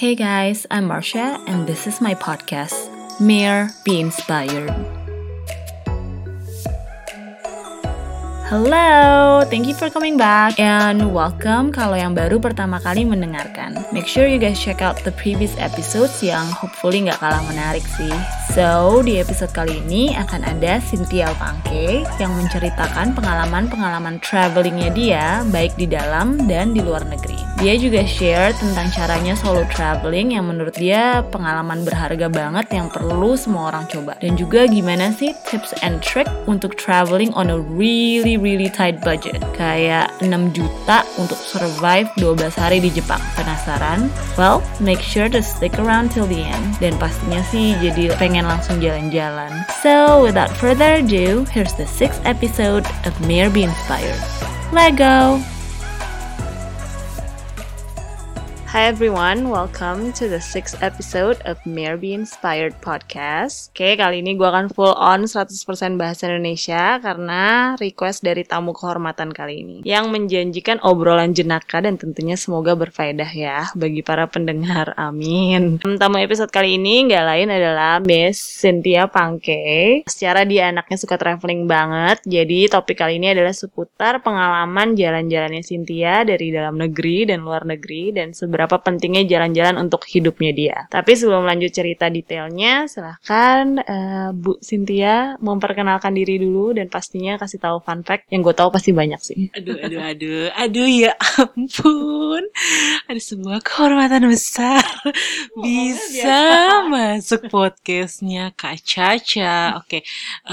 Hey guys, I'm Marsha, and this is my podcast, Mere Be Inspired. Hello, thank you for coming back and welcome kalau yang baru pertama kali mendengarkan. Make sure you guys check out the previous episodes yang hopefully nggak kalah menarik sih. So, di episode kali ini akan ada Cynthia Pangke yang menceritakan pengalaman-pengalaman travelingnya dia baik di dalam dan di luar negeri. Dia juga share tentang caranya solo traveling yang menurut dia pengalaman berharga banget yang perlu semua orang coba. Dan juga gimana sih tips and trick untuk traveling on a really really tight budget. Kayak 6 juta untuk survive 12 hari di Jepang. Penasaran? Well, make sure to stick around till the end. Dan pastinya sih jadi pengen langsung jalan-jalan. So, without further ado, here's the sixth episode of Mere Be Inspired. Let Hi everyone, welcome to the sixth episode of Mere Be Inspired Podcast. Oke, kali ini gue akan full on 100% bahasa Indonesia karena request dari tamu kehormatan kali ini yang menjanjikan obrolan jenaka dan tentunya semoga berfaedah ya bagi para pendengar. Amin. Tamu episode kali ini nggak lain adalah Miss Cynthia Pangke. Secara dia anaknya suka traveling banget, jadi topik kali ini adalah seputar pengalaman jalan-jalannya Cynthia dari dalam negeri dan luar negeri dan seberapa seberapa pentingnya jalan-jalan untuk hidupnya dia. Tapi sebelum lanjut cerita detailnya, silahkan uh, Bu Cynthia memperkenalkan diri dulu dan pastinya kasih tahu fun fact yang gue tahu pasti banyak sih. Aduh, aduh, aduh, aduh ya ampun, ada semua kehormatan besar oh, bisa masuk podcastnya Kak Caca. Oke, okay.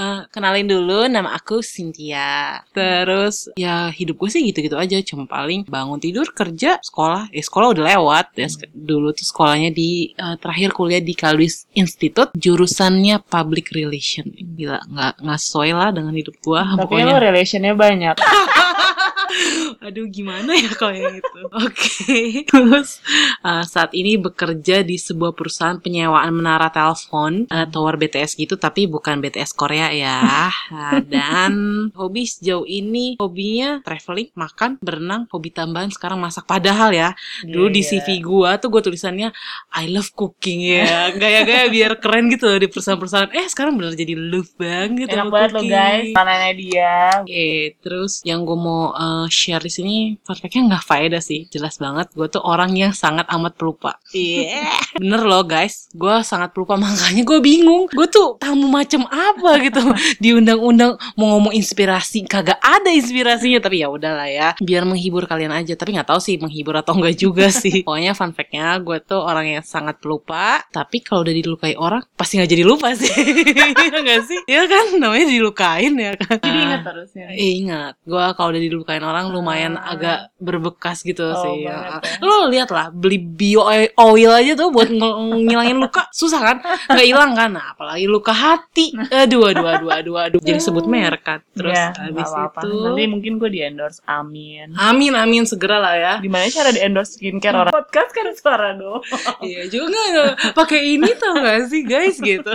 uh, eh, kenalin dulu nama aku Cynthia. Terus ya hidup gue sih gitu-gitu aja, cuma paling bangun tidur kerja sekolah, eh sekolah udah lewat lewat ya dulu tuh sekolahnya di uh, terakhir kuliah di Kalwis Institute. Jurusannya Public Relation. Gila nggak nggak sesuai lah dengan hidup gua tapi pokoknya. lo relationnya banyak Aduh gimana ya kalau yang itu Oke. Okay. Terus uh, saat ini bekerja di sebuah perusahaan penyewaan menara telepon uh, Tower BTS gitu Tapi bukan BTS Korea ya. Uh, Dan hobi sejauh ini Hobinya traveling, makan, berenang Hobi tambahan sekarang masak. Padahal ya Dulu yeah, di CV yeah. gua tuh gue tulisannya I love cooking ya. Gaya-gaya biar keren gitu loh di perusahaan-perusahaan. Eh sekarang bener jadi love banget Enak banget lo guys. Mananya dia. Oke okay, terus yang gue mau uh, share di sini fun fact-nya nggak faedah sih jelas banget. Gue tuh orang yang sangat amat pelupa. Iya. Yeah. bener loh guys. Gue sangat pelupa makanya gue bingung. Gue tuh tamu macam apa gitu. Diundang-undang mau ngomong inspirasi kagak ada inspirasinya. Tapi ya udahlah ya biar menghibur kalian aja. Tapi nggak tahu sih menghibur atau enggak juga sih. Pokoknya fun fact-nya gue tuh orang yang sangat pelupa. Tapi kalau udah dilukai orang pasti nggak jadi lupa sih. Enggak sih? Ya kan? Namanya dilukain ya kan? Jadi ingat terusnya eh, ingat. Gue kalau udah dilukain orang lumayan uh, agak berbekas gitu oh, sih. Ya. Lo lihat lah beli bio oil aja tuh buat ngilangin luka susah kan? Nggak hilang kan? Nah, apalagi luka hati. Aduh aduh aduh aduh aduh. Jadi sebut merek kan. Terus ya, habis apa -apa. itu nanti mungkin gue di endorse. Amin. Amin amin segera lah ya. Gimana cara di endorse skincare orang? Podcast kan suara dong. iya juga nggak pakai ini tau gak sih guys gitu.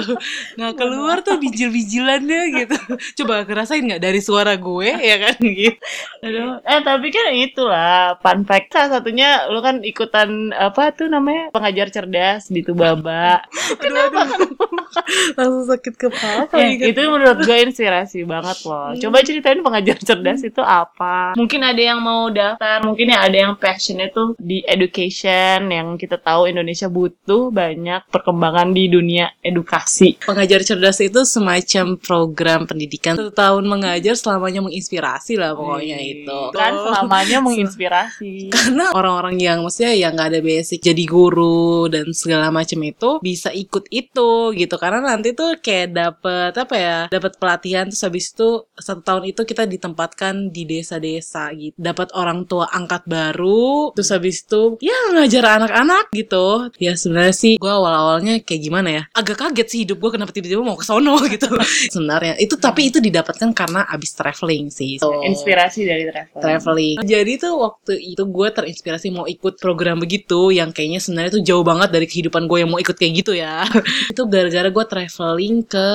Nah keluar tuh bijil-bijilannya gitu. Coba kerasain nggak dari suara gue ya kan gitu. Aduh, eh tapi kan itulah fun fact salah satunya lu kan ikutan apa tuh namanya pengajar cerdas di Tubaba. Kenapa? Langsung sakit kepala ya, itu menurut gue inspirasi banget loh. Coba ceritain pengajar cerdas itu apa? Mungkin ada yang mau daftar, mungkin ya ada yang passionnya tuh di education yang kita tahu Indonesia butuh banyak perkembangan di dunia edukasi. Pengajar cerdas itu semacam program pendidikan satu tahun mengajar selamanya menginspirasi lah pokoknya itu gitu. Kan selamanya menginspirasi. Karena orang-orang yang maksudnya yang nggak ada basic jadi guru dan segala macam itu bisa ikut itu gitu. Karena nanti tuh kayak dapet apa ya, dapet pelatihan terus habis itu satu tahun itu kita ditempatkan di desa-desa gitu. Dapat orang tua angkat baru, terus habis itu ya ngajar anak-anak gitu. Ya sebenarnya sih gue awal-awalnya kayak gimana ya, agak kaget sih hidup gue kenapa tiba-tiba mau ke sono gitu. sebenarnya itu tapi itu didapatkan karena abis traveling sih. So, Inspirasi dari traveling. Traveling traveling. Jadi tuh waktu itu gue terinspirasi mau ikut program begitu yang kayaknya sebenarnya tuh jauh banget dari kehidupan gue yang mau ikut kayak gitu ya. itu gara-gara gue traveling ke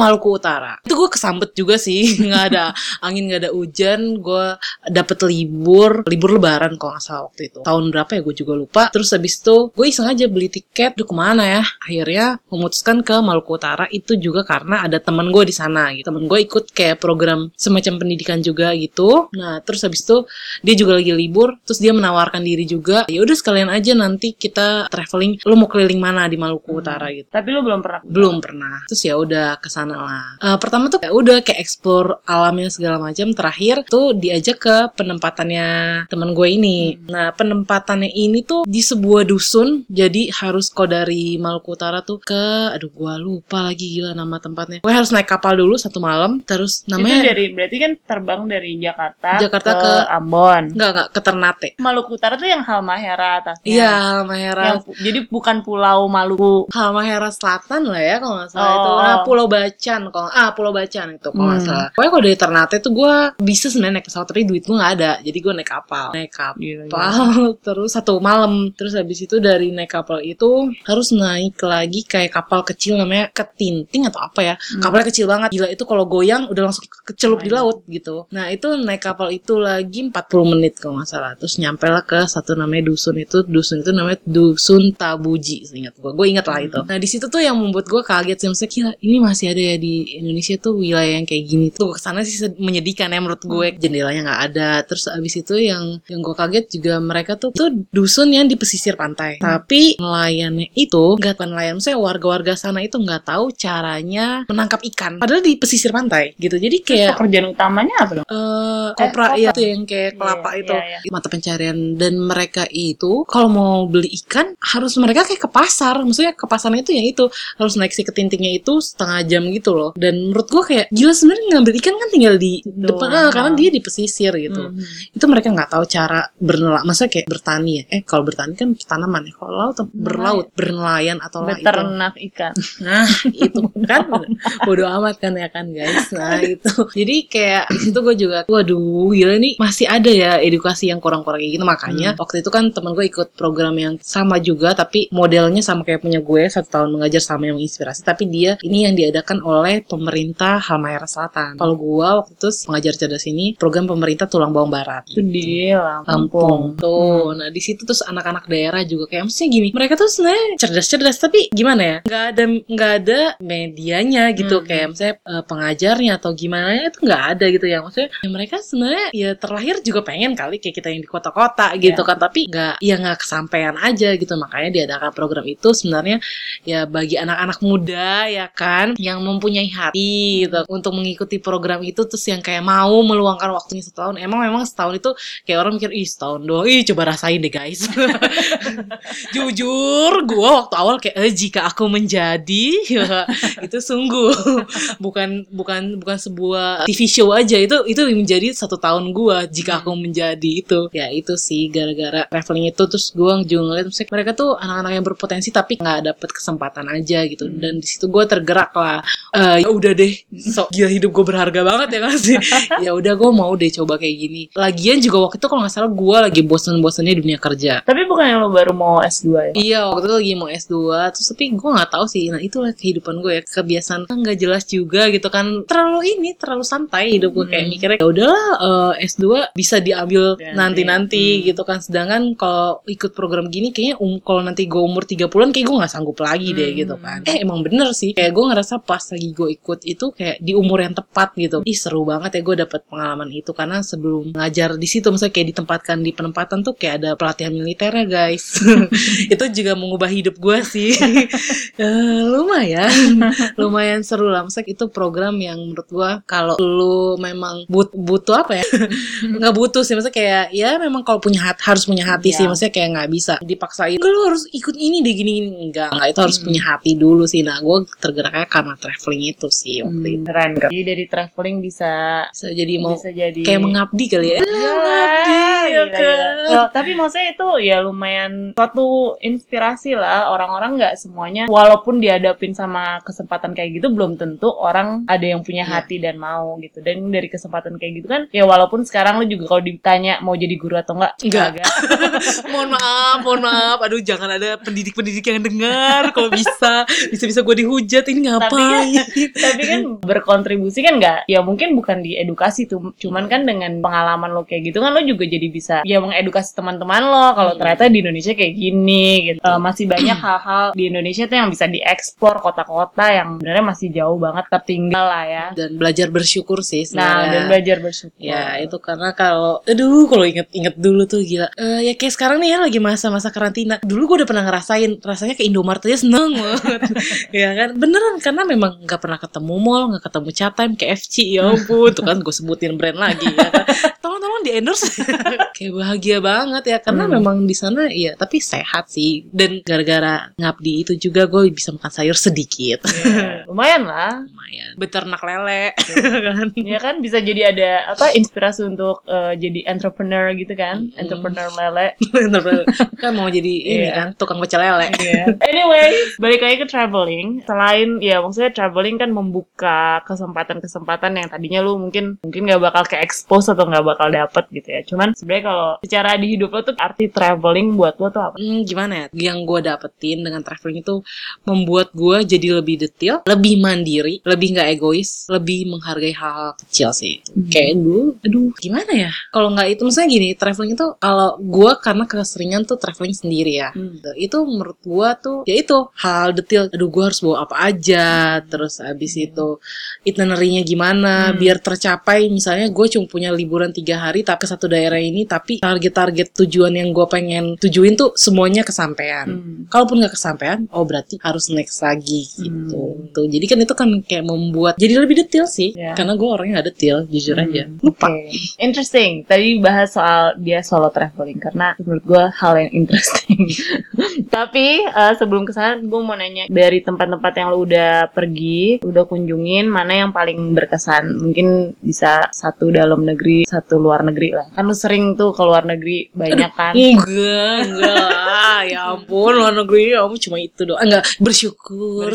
Maluku Utara. Itu gue kesambet juga sih, nggak ada angin, nggak ada hujan. Gue dapet libur, libur lebaran kalau nggak salah waktu itu. Tahun berapa ya gue juga lupa. Terus habis itu gue iseng aja beli tiket, Duh ke mana ya? Akhirnya memutuskan ke Maluku Utara itu juga karena ada teman gue di sana gitu. Temen gue ikut kayak program semacam pendidikan juga gitu. Nah terus habis itu dia juga lagi libur, terus dia menawarkan diri juga. Ya udah sekalian aja nanti kita traveling. Lo mau keliling mana di Maluku Utara gitu? Tapi lu belum pernah. Belum pernah. Terus ya udah ke sana lah. Eh, pertama tuh ya udah kayak explore alamnya segala macam. Terakhir tuh diajak ke penempatannya teman gue ini. Nah penempatannya ini tuh di sebuah dusun. Jadi harus kau dari Maluku Utara tuh ke, aduh gue lupa lagi gila nama tempatnya. Gue harus naik kapal dulu satu malam. Terus Itu namanya dari berarti kan terbang dari Jakarta, Jakarta ke, ke- Ambon. nggak nggak ke Ternate. Maluku Utara tuh yang Halmahera atasnya. Iya, Halmahera. Yang jadi bukan pulau Maluku. Halmahera Selatan lah ya kalau nggak salah Oh. itu nah, Pulau Bacan kalau ah Pulau Bacan itu kalau nggak Hmm. salah pokoknya kalau dari Ternate tuh gue bisa sebenarnya naik pesawat tapi duit gue nggak ada jadi gue naik kapal naik kapal Gila, terus satu malam terus habis itu dari naik kapal itu harus naik lagi kayak kapal kecil namanya ketinting atau apa ya Hmm. kapalnya kecil banget gila itu kalau goyang udah langsung kecelup di Oh, iya. laut gitu nah itu naik kapal itu lagi 40 menit kalau nggak salah. Terus nyampe lah ke satu namanya dusun itu. Dusun itu namanya dusun Tabuji ingat gue gue ingat lah Hmm. itu nah di situ tuh yang membuat gue kaget sih. Maksudnya gila ini masih ada ya di Indonesia tuh wilayah yang kayak gini. Tuh ke sana sih menyedihkan ya menurut gue. Hmm. jendelanya nggak ada. Terus abis itu yang yang gue kaget juga mereka tuh tuh dusun yang di pesisir pantai. Tapi nelayannya itu nggak bukan nelayan. Maksudnya warga-warga sana itu nggak tahu caranya menangkap ikan. Padahal di pesisir pantai gitu. Jadi kayak Pekerjaan utamanya apa dong? eh Eh, kopra kopra. ya itu yang kayak kelapa Iya, itu. iya, iya. mata pencarian. Dan mereka itu kalau mau beli ikan harus mereka kayak ke pasar. Maksudnya ke pasarnya itu yang itu. Harus naik si ketintingnya itu setengah jam gitu loh. Dan menurut gua kayak gila sebenarnya ngambil ikan kan tinggal di depan ah, karena dia di pesisir gitu. Mhm. itu mereka nggak tahu cara bernelak maksudnya kayak bertani ya. Eh kalau bertani kan tanaman ya. Kalau laut berlaut bernelayan atau itu Beternak ikan. Nah, itu kan. Bodo amat kan ya kan guys. Nah, itu. Jadi kayak di situ gue juga waduh, gila nih masih ada ya edukasi yang kurang-kurang kayak gitu. Makanya waktu itu kan temen gue ikut program yang sama juga tapi modelnya sama kayak punya gue satu tahun mengajar sama yang inspirasi tapi dia ini yang diadakan oleh pemerintah Halmahera Selatan. Kalau gue waktu itu pengajar cerdas ini program pemerintah Tulang Bawang Barat. Itu di Lampung tuh. Nah di situ terus anak-anak daerah juga kayak maksudnya gini, mereka tuh sebenarnya cerdas-cerdas tapi gimana ya? Nggak ada nggak ada medianya gitu Hmm. kayak misalnya eh, pengajarnya atau gimana itu nggak ada gitu ya maksudnya ya mereka sebenarnya ya terlahir juga pengen kali kayak kita yang di kota-kota gitu Iya. kan tapi nggak ya nggak kesampaian aja gitu. Makanya diadakan program itu sebenarnya ya bagi anak-anak muda ya kan yang mempunyai hati gitu. Untuk mengikuti program itu terus yang kayak mau meluangkan waktunya setahun. Emang memang setahun itu kayak orang mikir ih setahun doang. Ih coba rasain deh guys. Jujur gue waktu awal kayak eh, jika aku menjadi ya, itu sungguh. Bukan bukan bukan sebuah TV show aja. Itu itu menjadi satu tahun gue jika aku menjadi itu. Ya itu sih gara-gara traveling itu terus gue juga ngeliat maksudnya mereka tuh anak-anak yang berpotensi tapi nggak dapet kesempatan aja gitu. Dan di situ gue tergerak lah. Eh, ya udah deh so gila hidup gue berharga banget ya kan sih ya udah gue mau deh coba kayak gini. Lagian juga waktu itu kalau nggak salah gue lagi bosen-bosennya dunia kerja. Tapi bukan yang lo baru mau S2 ya? Iya waktu itu lagi mau S2 Terus tapi gue gak tahu sih. Nah itulah kehidupan gue ya. Kebiasaan kan gak jelas juga gitu kan. Terlalu ini Terlalu santai hidup gue Kayak Hmm. mikirnya ya udahlah eh, S2 bisa diambil Nanti. nanti-nanti Hmm. gitu kan. Sedangkan kalau ikut program gini Kayaknya um, kalau nanti gue umur 30an Kayak gue gak sanggup lagi deh Hmm. gitu kan. Eh emang bener sih. Kayak gue ngerasa pas lagi gue ikut itu Kayak di umur yang tepat gitu. Ih seru banget ya gue dapet pengalaman itu. Karena sebelum ngajar di situ Misalnya kayak ditempatkan di penempatan tuh Kayak ada pelatihan militernya guys. Itu juga mengubah hidup gue sih. Eh, lumayan. Lumayan seru lah. Maksudnya itu program yang menurut gue kalau lu memang but, butuh apa ya nggak butuh sih maksudnya kayak ya memang kalau punya hati harus punya hati sih Iya. maksudnya kayak nggak bisa dipaksain. "Enggak, lu harus ikut ini deh gini gini. Enggak enggak itu harus Hmm. punya hati dulu sih. Nah gue tergeraknya karena traveling itu sih waktu Hmm, itu keren kan? Jadi dari traveling bisa bisa jadi mau bisa jadi kayak mengabdi kali ya? Iya, mengabdi ya kan? Tapi maksudnya itu ya lumayan suatu inspirasi lah. Orang-orang nggak semuanya walaupun dihadapin sama kesempatan kayak gitu belum tentu orang ada yang punya Iya. hati dan mau gitu. Dan dari kesempatan kayak gitu kan ya walaupun sekarang lu juga kalau ditanya mau jadi guru atau enggak Enggak. kagak. mohon maaf, mohon maaf. Aduh, jangan ada pendidik-pendidik yang dengar. Kalau bisa, bisa-bisa gue dihujat. Ini ngapain? tapi kan berkontribusi kan nggak ya mungkin bukan di edukasi tuh cuman kan dengan pengalaman lo kayak gitu kan lo juga jadi bisa ya mengedukasi teman-teman lo kalau Hmm. ternyata di Indonesia kayak gini gitu Eh, masih banyak hal-hal di Indonesia tuh yang bisa dieksplor kota-kota yang sebenarnya masih jauh banget tertinggal lah ya Dan belajar bersyukur sih nah sebenarnya. dan belajar bersyukur Ya itu karena kalau Aduh kalau inget-inget dulu tuh gila. Eh, Ya kayak sekarang nih ya lagi masa-masa karantina. Dulu gue udah pernah ngerasain Rasanya ke Indomaret aja seneng banget. Ya kan? Beneran karena memang gak pernah ketemu mall Gak ketemu chat time KFC Ya ampun Tuh kan gue sebutin brand lagi ya kan Tolong-tolong di endorse Kayak bahagia banget ya Karena Hmm. memang di sana ya Tapi sehat sih Dan gara-gara ngabdi itu juga gue bisa makan sayur sedikit Ya, lumayan lah Lumayan Beternak lele kan ya kan bisa jadi ada apa inspirasi untuk eh, jadi entrepreneur gitu kan Hmm. entrepreneur lele kan mau jadi ini Iya. kan tukang pecel lele. Iya. Anyway, balik lagi ke traveling. Selain ya maksudnya traveling kan membuka kesempatan-kesempatan yang tadinya lu mungkin mungkin nggak bakal ke expose atau nggak bakal dapet gitu ya. Cuman sebenarnya kalau secara di hidup lo tuh arti traveling buat lo tuh apa? Hmm, gimana ya? Yang gue dapetin dengan traveling itu membuat gue jadi lebih detail, lebih mandiri, lebih nggak egois, lebih menghargai hal-hal kecil sih. Kayak dulu, aduh, gimana ya? Kalau nggak itu, misalnya gini, traveling itu kalau gue karena keseringan tuh traveling sendiri ya. Hmm. Itu menurut gue tuh, ya itu hal detail. Aduh, gue harus bawa apa aja, terus abis itu itinerary-nya gimana, Hmm. biar tercapai. Misalnya gue cuma punya liburan tiga hari tapi ke satu daerah ini, tapi target-target tujuan yang gue pengen tujuin tuh semuanya kesampaian. Hmm. Kalaupun nggak kesampaian, oh berarti harus next lagi gitu. Hmm. Tuh, jadi kan itu kan kayak membuat jadi lebih detail sih. Ya. Karena gue orangnya nggak detail, jujur aja. Hmm, Lupa. Oke. Interesting. Tadi bahas soal dia solo traveling karena menurut gue hal yang interesting. Tapi eh, sebelum ke sana gue mau nanya dari tempat-tempat yang lu udah pergi, udah kunjungin, mana yang paling berkesan? Mungkin bisa satu dalam negeri, satu luar negeri lah. Kan lu sering tuh ke luar negeri banyak kan? Enggak, enggak. ya ampun, luar negeri ya ampun cuma itu doang. Enggak, bersyukur.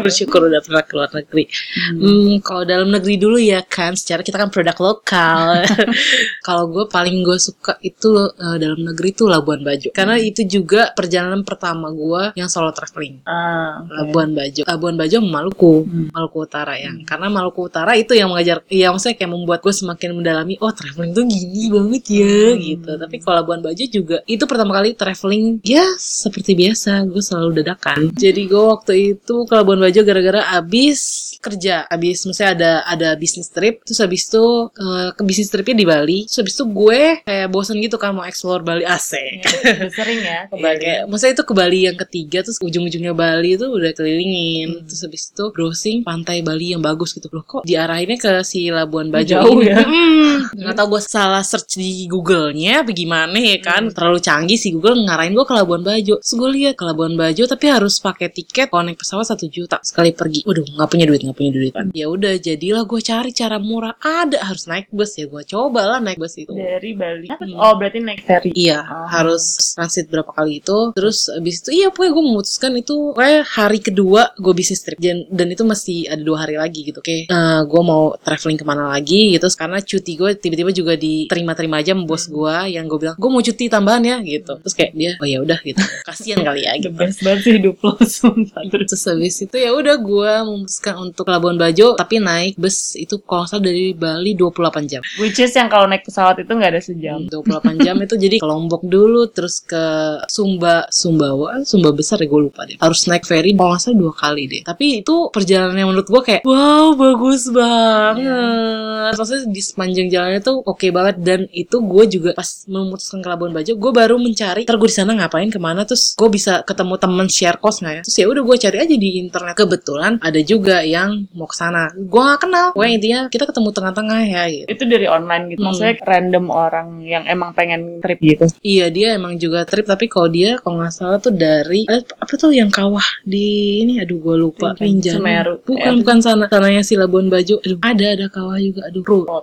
bersyukur udah pernah ke luar negeri. Hmm, kalau dalam negeri dulu ya kan, secara kita kan produk lokal. kalau gue paling gue suka itu eh, dalam negeri tuh Labuan Bajo. Karena itu juga perjalanan pertama gue yang solo traveling. Ah, oke. Labuan Bajo. Labuan Bajo Maluku, Hmm. Maluku Utara ya. Karena Maluku Utara itu yang mengajar, ya maksudnya kayak membuat gue semakin mendalami, oh traveling tuh gini banget ya Hmm. gitu. Tapi kalau Labuan Bajo juga itu pertama kali traveling ya seperti biasa, gue selalu dadakan. Jadi gue waktu itu ke Labuan Bajo gara-gara abis kerja, abis misalnya ada ada bisnis trip, terus habis itu eh, ke bisnis tripnya di Bali, terus habis itu gue kayak bosen gitu kan mau explore Bali asik. Ya, sering ya ke Iya, Bali. kayak maksudnya itu ke Bali yang ketiga terus ujung-ujungnya Bali itu udah kelilingin Hmm. terus habis itu browsing pantai Bali yang bagus gitu loh kok diarahinnya ke si Labuan Bajo Jauh ini ya. Hmm, nggak tahu gue salah search di Google-nya apa gimana ya kan Hmm. terlalu canggih sih Google ngarahin gue ke Labuan Bajo terus gue lihat ke Labuan Bajo tapi harus pakai tiket kalau naik pesawat satu juta sekali pergi waduh nggak punya duit nggak punya duit kan ya udah jadilah gue cari cara murah ada harus naik bus ya gue coba lah naik bus itu Dari Bali. Hmm. Oh, berarti naik ferry. Iya, Oh. harus transit berapa kali itu. Terus abis itu, iya pokoknya gue memutuskan itu kayak hari kedua gue bisnis trip. Dan, dan itu mesti ada dua hari lagi gitu. Oke, eh, gue mau traveling ke mana lagi gitu. Karena cuti gue tiba-tiba juga diterima-terima aja sama bos gue yang gue bilang, gue mau cuti tambahan ya gitu. Terus kayak dia, oh ya udah gitu. Kasian kali ya gitu. best banget sih hidup lo sumpah. Terus habis itu ya udah gue memutuskan untuk Labuan Bajo tapi naik bus itu kalau salah dari Bali 28 jam. which is yang kalau naik pesawat itu nggak ada sejam. 28 jam itu jadi ke Lombok dulu terus ke Sumba Sumbawa Sumba besar ya gue lupa deh harus naik ferry kalau nggak salah dua kali deh tapi itu perjalanan yang menurut gue kayak wow bagus banget maksudnya di sepanjang jalannya tuh oke banget. Dan itu gue juga pas memutuskan ke Labuan Bajo gue baru mencari ntar gue di sana ngapain ke mana? Terus gue bisa ketemu temen share cost nggak ya? Terus ya udah gue cari aja di internet. Kebetulan ada juga yang mau ke sana. Gue gak kenal. Gue intinya kita ketemu tengah-tengah ya gitu. Itu dari online gitu. Hmm. Maksudnya random orang yang emang pengen trip gitu. Iya dia emang juga trip. Tapi kalau dia kalau nggak salah tuh dari eh, apa tuh yang kawah di ini? Aduh gue lupa. Rinjani. Semeru. bukan Eh. bukan sana sananya si Labuan Bajo. Aduh ada ada kawah juga. Aduh Ru. Oh,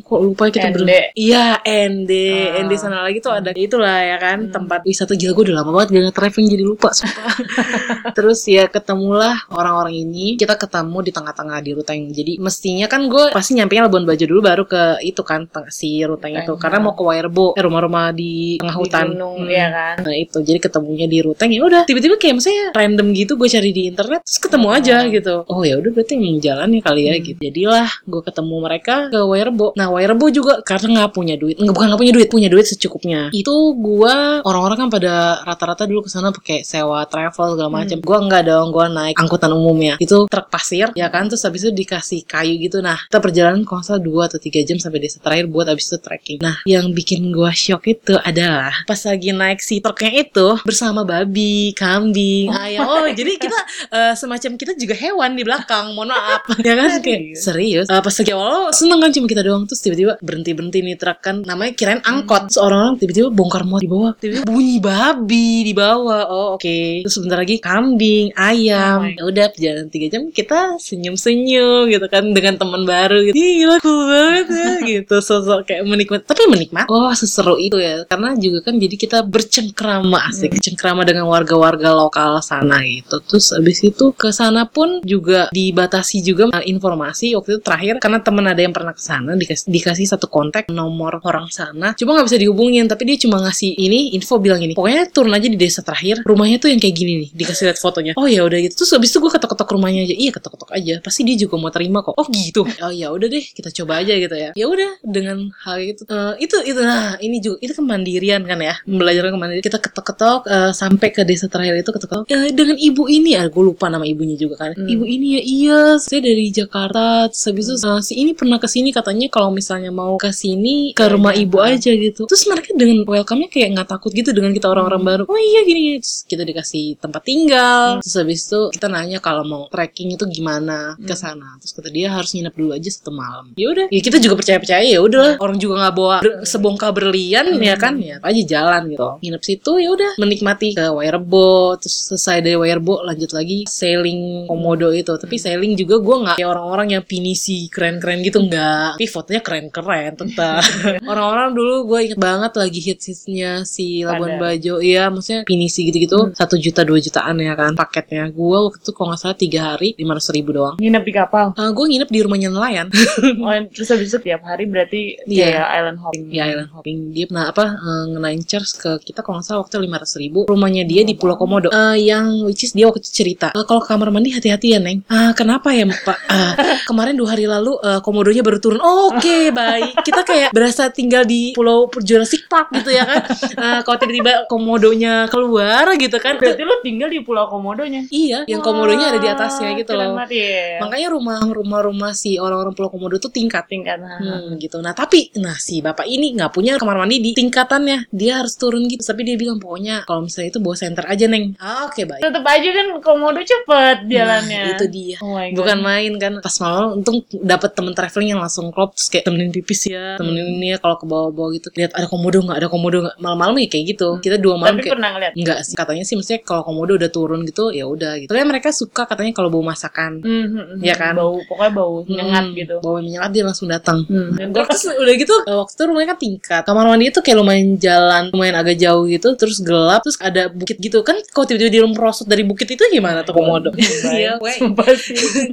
kok lupa kita ND. ber iya ND Ah. ND sana lagi tuh ada itulah ya kan Hmm. tempat wisata gila gue udah lama banget gak traveling jadi lupa sumpah. Terus ya ketemulah orang-orang ini. Kita ketemu di tengah-tengah di Ruteng. Jadi mestinya kan gue pasti nyampe Labuan Bajo dulu baru ke itu kan si Ruteng itu karena mau ke Wairebo, eh, rumah-rumah di tengah Di hutan. gunung, Hmm. ya kan? Nah itu jadi ketemunya di Ruteng ya udah tiba-tiba kayak misalnya random gitu gue cari di internet terus ketemu aja Hmm. gitu. Oh ya udah berarti emang jalan ya kali ya Hmm. gitu. Jadilah gue ketemu mereka ke Wairebo. Nah Wairebo juga karena nggak punya duit, nggak bukan nggak punya duit, punya duit secukupnya. Itu gue orang-orang kan pada rata-rata dulu ke sana pakai sewa travel segala macam. Hmm. Gue nggak dong, gue naik angkutan umumnya. Itu truk pasir ya kan terus habis itu dikasih kayu gitu. Nah kita perjalanan kalau salah 2 atau 3 jam sampai desa terakhir buat habis itu trekking. Nah yang bikin gue shock itu adalah pas lagi naik si truknya itu bersama babi, kambing, ayam. Oh jadi kita eh, semacam kita juga hewan di belakang. Mohon maaf ya kan kayak serius. Eh, pas lagi awal seneng kan cuma kita doang terus tiba-tiba berhenti berhenti nih truk kan namanya kirain angkot. Terus orang-orang tiba-tiba bongkar muat di bawah. Tiba-tiba bunyi babi di bawah. Oh oke. Terus sebentar lagi kambing, ayam. Oh ya udah perjalanan tiga jam kita senyum-senyum gitu kan dengan teman baru gitu. Ih, Gila cool banget ya gitu. Sosok kayak menikmati tapi menikmati. Oh seseru itu ya karena juga kan jadi kita bercengkrama asik bercengkrama dengan warga-warga lokal sana gitu. Terus abis itu ke sana pun juga dibatasi juga eh, informasi waktu itu terakhir karena temen ada yang pernah ke sana dikasih, dikasih satu kontak nomor orang sana. Cuma nggak bisa dihubungin tapi dia cuma ngasih ini info bilang ini. Pokoknya turun aja di desa terakhir rumahnya tuh yang kayak gini nih dikasih lihat fotonya. Oh ya udah gitu. Terus abis itu gue ketok-ketok rumahnya aja. Iya ketok-ketok aja. Pasti dia juga mau terima kok. Oh gitu. Oh ya udah deh kita coba aja gitu ya. Ya udah dengan hal itu eh, itu itu nah ini juga itu kemandirian kan ya belajar kemandirian kita ketok-ketok eh, sampai ke desa terakhir itu ketok-ketok "Eh, dengan ibu ini ah gue lupa nama ibunya juga kan Hmm. ibu ini ya iya saya dari Jakarta habis itu eh, si ini pernah ke sini katanya kalau misalnya mau ke sini ke Ya, rumah ya. ibu aja gitu. Terus mereka dengan welcome-nya kayak nggak takut gitu dengan kita orang-orang Hmm. baru. Oh iya gini. Terus kita dikasih tempat tinggal. Terus habis itu kita nanya kalau mau trekking itu gimana ke Hmm. sana. Terus kata dia harus nginep dulu aja satu malam. Ya udah. Ya kita juga percaya percaya ya. Udah orang juga nggak bawa ber- sebongkah berlian ya kan? Ya aja jalan gitu. Nginep situ ya udah. Menikmati ke Wairebo terus selesai dari Wairebo lanjut lagi sailing komodo itu. Tapi sailing juga gue nggak kayak orang-orang yang pinisi keren-keren gitu nggak. Tapi fotonya keren-keren tetap. Orang-orang dulu gue inget banget lagi hits-hitsnya si Labuan Ada. Bajo. Iya maksudnya pinisi gitu-gitu. Satu juta dua jutaan ya kan paketnya. Gue waktu itu kalau nggak salah tiga hari lima ratus ribu doang. Nginep di kapal. gue nginep di rumahnya nelayan. Oh, terus habis itu tiap hari berarti Iya. kayak island hopping. di island hopping. Dia nah apa eh, ngenain charge ke kita kalau nggak salah waktu lima ratus ribu. Rumahnya dia di Pulau Komodo. Eh, yang which is dia waktu itu cerita "Eh, kalau kamar mandi hati-hati ya neng. Ah kenapa ya pak? Ah, kemarin dua hari lalu eh, komodonya baru turun. Oh, oke baik kita kayak berasa tinggal di Pulau Jurassic Park gitu ya kan Eh, kalau tiba-tiba komodonya keluar gitu kan Berarti lu tinggal di Pulau Komodonya. iya yang komodonya ada di atasnya gitu loh iya. makanya rumah rumah-rumah si orang-orang Pulau Komodo tuh tingkat tingkat. nah. Hmm, gitu. Nah tapi, nah si bapak ini nggak punya kamar mandi di tingkatannya. Dia harus turun gitu. Tapi dia bilang pokoknya kalau misalnya itu bawa center aja neng. Ah, Oke baik. Tetep aja kan Komodo cepet jalannya. Nah, itu dia. Oh my God. Bukan main kan pas malam untung dapet temen traveling yang langsung klop terus kayak temenin pipis ya temenin ini ya kalau ke bawah-bawah gitu lihat ada komodo nggak ada komodo nggak malam-malam ya kayak gitu kita dua malam Tapi kayak pernah ngeliat. Enggak sih katanya sih maksudnya kalau komodo udah turun gitu ya udah gitu. Tapi mereka suka katanya kalau bawa masakan. Hmm, hmm, hmm. Iya kan? Bau, pokoknya bau nyengat Hmm, gitu. Bawa menyengat dia langsung datang. Hmm. Dan Gua terus udah gitu eh, waktu itu rumahnya kan tingkat kamar mandi itu kayak lumayan jalan lumayan agak jauh gitu terus gelap terus ada bukit gitu kan kalau tiba-tiba di merosot dari bukit itu gimana tuh komodo Iya,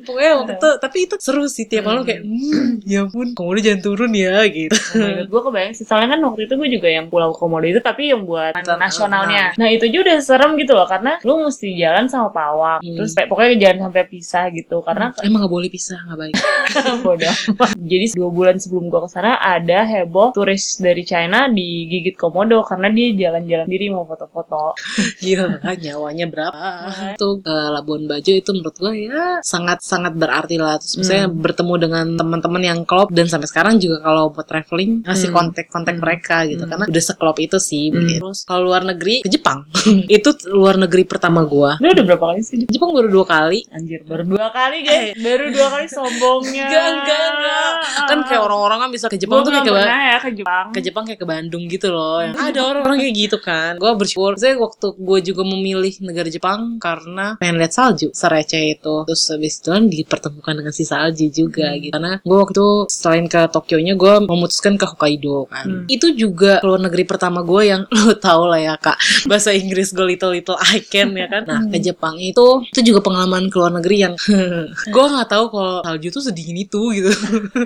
pokoknya waktu itu tapi itu seru sih tiap malam kayak hmm, ya ampun komodo jangan turun ya gitu Oh gue kebayang sih. Soalnya kan waktu itu gue juga yang Pulau Komodo itu, tapi yang buat Bukan, nasionalnya. Nah itu juga udah serem gitu loh, karena lu mesti jalan sama pawak. Hmm. Terus kayak pokoknya jangan sampai pisah gitu, karena emang gak boleh pisah gak baik bodoh. Jadi dua bulan sebelum gue ke sana ada heboh turis dari China digigit Komodo karena dia jalan-jalan diri mau foto-foto. Gila kan nyawanya berapa Itu ke Labuan Bajo itu menurut gue ya sangat-sangat berarti lah Terus misalnya Hmm. bertemu dengan teman-teman yang klop Dan sampai sekarang juga kalau buat traveling Ngasih Hmm. kontak-kontak Hmm. mereka gitu Hmm. Karena udah seklop itu sih Hmm. Terus kalau luar negeri ke Jepang Itu luar negeri pertama gue Lu udah berapa kali sih? Jepang baru dua kali Anjir, baru dua kali guys. Baru dua kali sombongnya. Enggak, enggak, enggak Kan kayak orang-orang kan bisa ke Jepang Gue tuh kayak ke, ya ke Jepang. ke Jepang kayak ke Bandung gitu loh yang ada orang-orang kayak gitu kan gue bersyukur saya waktu gue juga memilih negara Jepang karena pengen lihat salju sereceh itu terus habis itu kan dipertemukan dengan si salju juga Hmm. gitu karena gue waktu itu selain ke Tokyo nya gue memutuskan ke Hokkaido kan. Hmm. itu juga keluar negeri pertama gue yang lo tau lah ya kak. Bahasa Inggris gue little little I can ya kan. Nah ke Jepang itu itu juga pengalaman ke luar negeri yang gue nggak tahu kalau salju tuh sedingin itu gitu